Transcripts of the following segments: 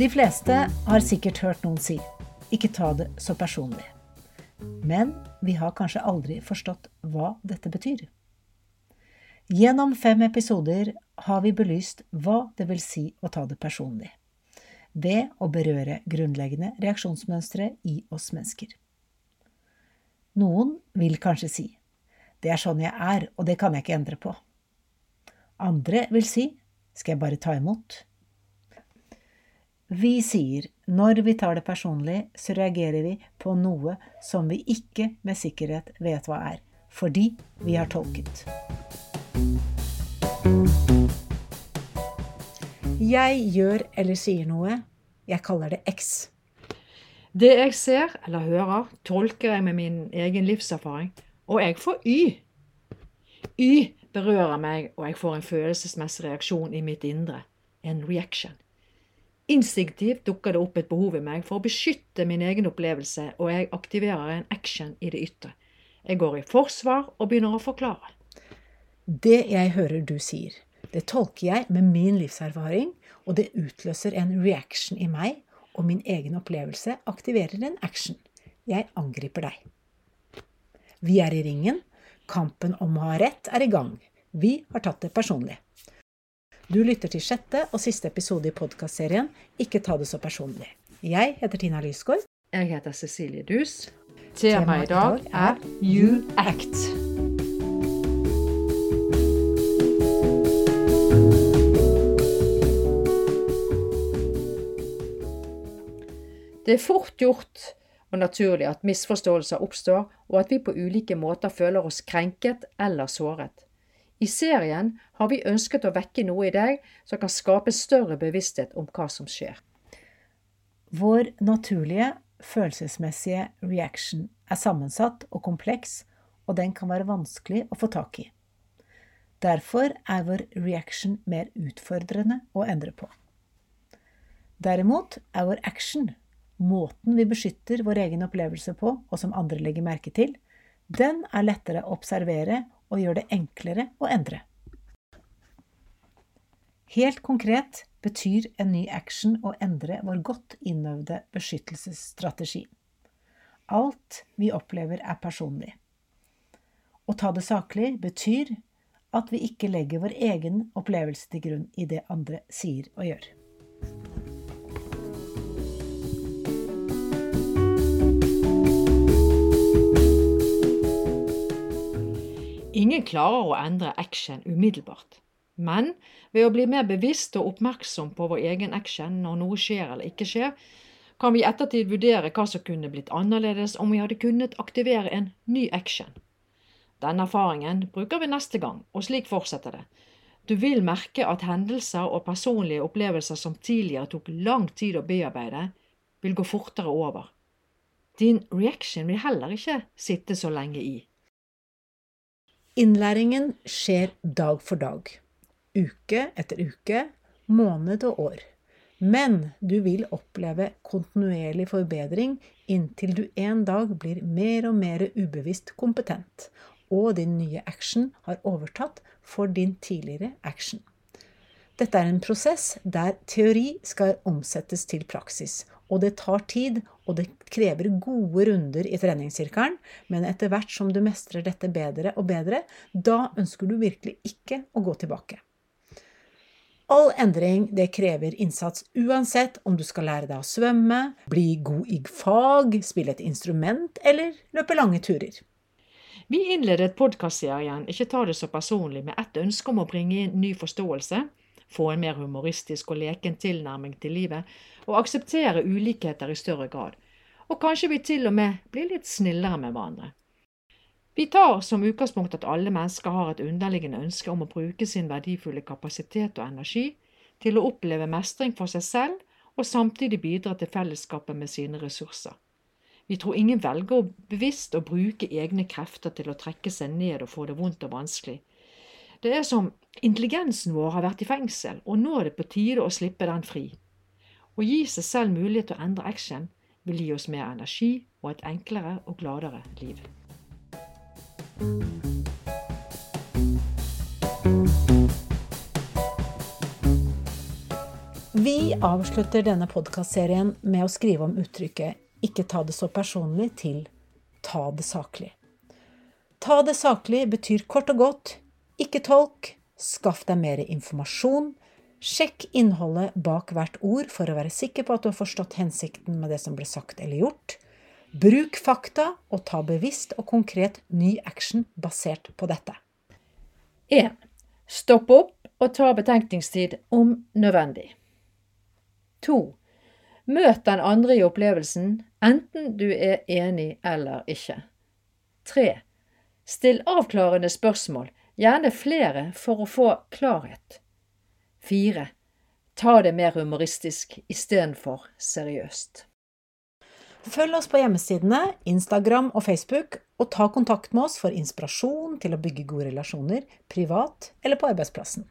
De fleste har sikkert hørt noen si 'ikke ta det så personlig'. Men vi har kanskje aldri forstått hva dette betyr. Gjennom fem episoder har vi belyst hva det vil si å ta det personlig, ved å berøre grunnleggende reaksjonsmønstre i oss mennesker. Noen vil kanskje si 'det er sånn jeg er, og det kan jeg ikke endre på'. Andre vil si 'skal jeg bare ta imot'? Vi sier når vi tar det personlig, så reagerer vi på noe som vi ikke med sikkerhet vet hva er, fordi vi har tolket. Jeg gjør eller sier noe. Jeg kaller det X. Det jeg ser eller hører, tolker jeg med min egen livserfaring, og jeg får Y. Y berører meg, og jeg får en følelsesmessig reaksjon i mitt indre. En reaction. Instinktivt dukker det opp et behov i meg for å beskytte min egen opplevelse, og jeg aktiverer en action i det ytre. Jeg går i forsvar og begynner å forklare. Det jeg hører du sier, det tolker jeg med min livserfaring, og det utløser en reaction i meg, og min egen opplevelse aktiverer en action. Jeg angriper deg. Vi er i ringen. Kampen om å ha rett er i gang. Vi har tatt det personlig. Du lytter til sjette og siste episode i podkastserien Ikke ta det så personlig. Jeg heter Tina Lysgård. Jeg heter Cecilie Dus. Temaet i dag er You Act. Det er fort gjort og naturlig at misforståelser oppstår, og at vi på ulike måter føler oss krenket eller såret. I serien har vi ønsket å vekke noe i deg som kan skape større bevissthet om hva som skjer. Vår naturlige følelsesmessige reaction er sammensatt og kompleks, og den kan være vanskelig å få tak i. Derfor er vår reaction mer utfordrende å endre på. Derimot er vår action, måten vi beskytter vår egen opplevelse på, og som andre legger merke til, den er lettere å observere og gjør det enklere å endre. Helt konkret betyr en ny action å endre vår godt innøvde beskyttelsesstrategi. Alt vi opplever, er personlig. Å ta det saklig betyr at vi ikke legger vår egen opplevelse til grunn i det andre sier og gjør. Ingen klarer å endre action umiddelbart. Men ved å bli mer bevisst og oppmerksom på vår egen action når noe skjer eller ikke skjer, kan vi i ettertid vurdere hva som kunne blitt annerledes om vi hadde kunnet aktivere en ny action. Denne erfaringen bruker vi neste gang, og slik fortsetter det. Du vil merke at hendelser og personlige opplevelser som tidligere tok lang tid å bearbeide, vil gå fortere over. Din reaction vil heller ikke sitte så lenge i. Innlæringen skjer dag for dag, uke etter uke, måned og år. Men du vil oppleve kontinuerlig forbedring inntil du en dag blir mer og mer ubevisst kompetent, og din nye action har overtatt for din tidligere action. Dette er en prosess der teori skal omsettes til praksis, og det tar tid, og det krever gode runder i treningssirkelen, men etter hvert som du mestrer dette bedre og bedre, da ønsker du virkelig ikke å gå tilbake. All endring det krever innsats uansett om du skal lære deg å svømme, bli god i fag, spille et instrument eller løpe lange turer. Vi innledet podkastserien Ikke ta det så personlig med ett ønske om å bringe inn ny forståelse, få en mer humoristisk og leken tilnærming til livet, og akseptere ulikheter i større grad. Og kanskje vi til og med blir litt snillere med hverandre. Vi tar som utgangspunkt at alle mennesker har et underliggende ønske om å bruke sin verdifulle kapasitet og energi til å oppleve mestring for seg selv, og samtidig bidra til fellesskapet med sine ressurser. Vi tror ingen velger bevisst å bruke egne krefter til å trekke seg ned og få det vondt og vanskelig. Det er som intelligensen vår har vært i fengsel, og nå er det på tide å slippe den fri. Å gi seg selv mulighet til å endre action vil gi oss mer energi og et enklere og gladere liv. Vi avslutter denne podkastserien med å skrive om uttrykket 'ikke ta det så personlig' til 'ta det saklig'. Ta det saklig betyr kort og godt ikke tolk, skaff deg mer informasjon, sjekk innholdet bak hvert ord for å være sikker på at du har forstått hensikten med det som ble sagt eller gjort. Bruk fakta, og ta bevisst og konkret ny action basert på dette. 1. Stopp opp og ta betenkningstid om nødvendig. 2. Møt den andre i opplevelsen, enten du er enig eller ikke. 3. Still avklarende spørsmål, gjerne flere for å få klarhet. 4. Ta det mer humoristisk istedenfor seriøst. Følg oss på hjemmesidene, Instagram og Facebook, og ta kontakt med oss for inspirasjon til å bygge gode relasjoner, privat eller på arbeidsplassen.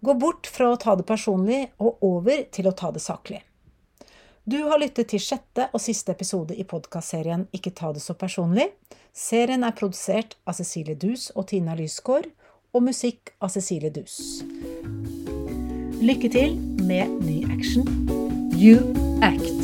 Gå bort fra å ta det personlig og over til å ta det saklig. Du har lyttet til sjette og siste episode i podkastserien Ikke ta det så personlig. Serien er produsert av Cecilie Dus og Tina Lysgård, og musikk av Cecilie Dus. Lykke til med ny action. You act.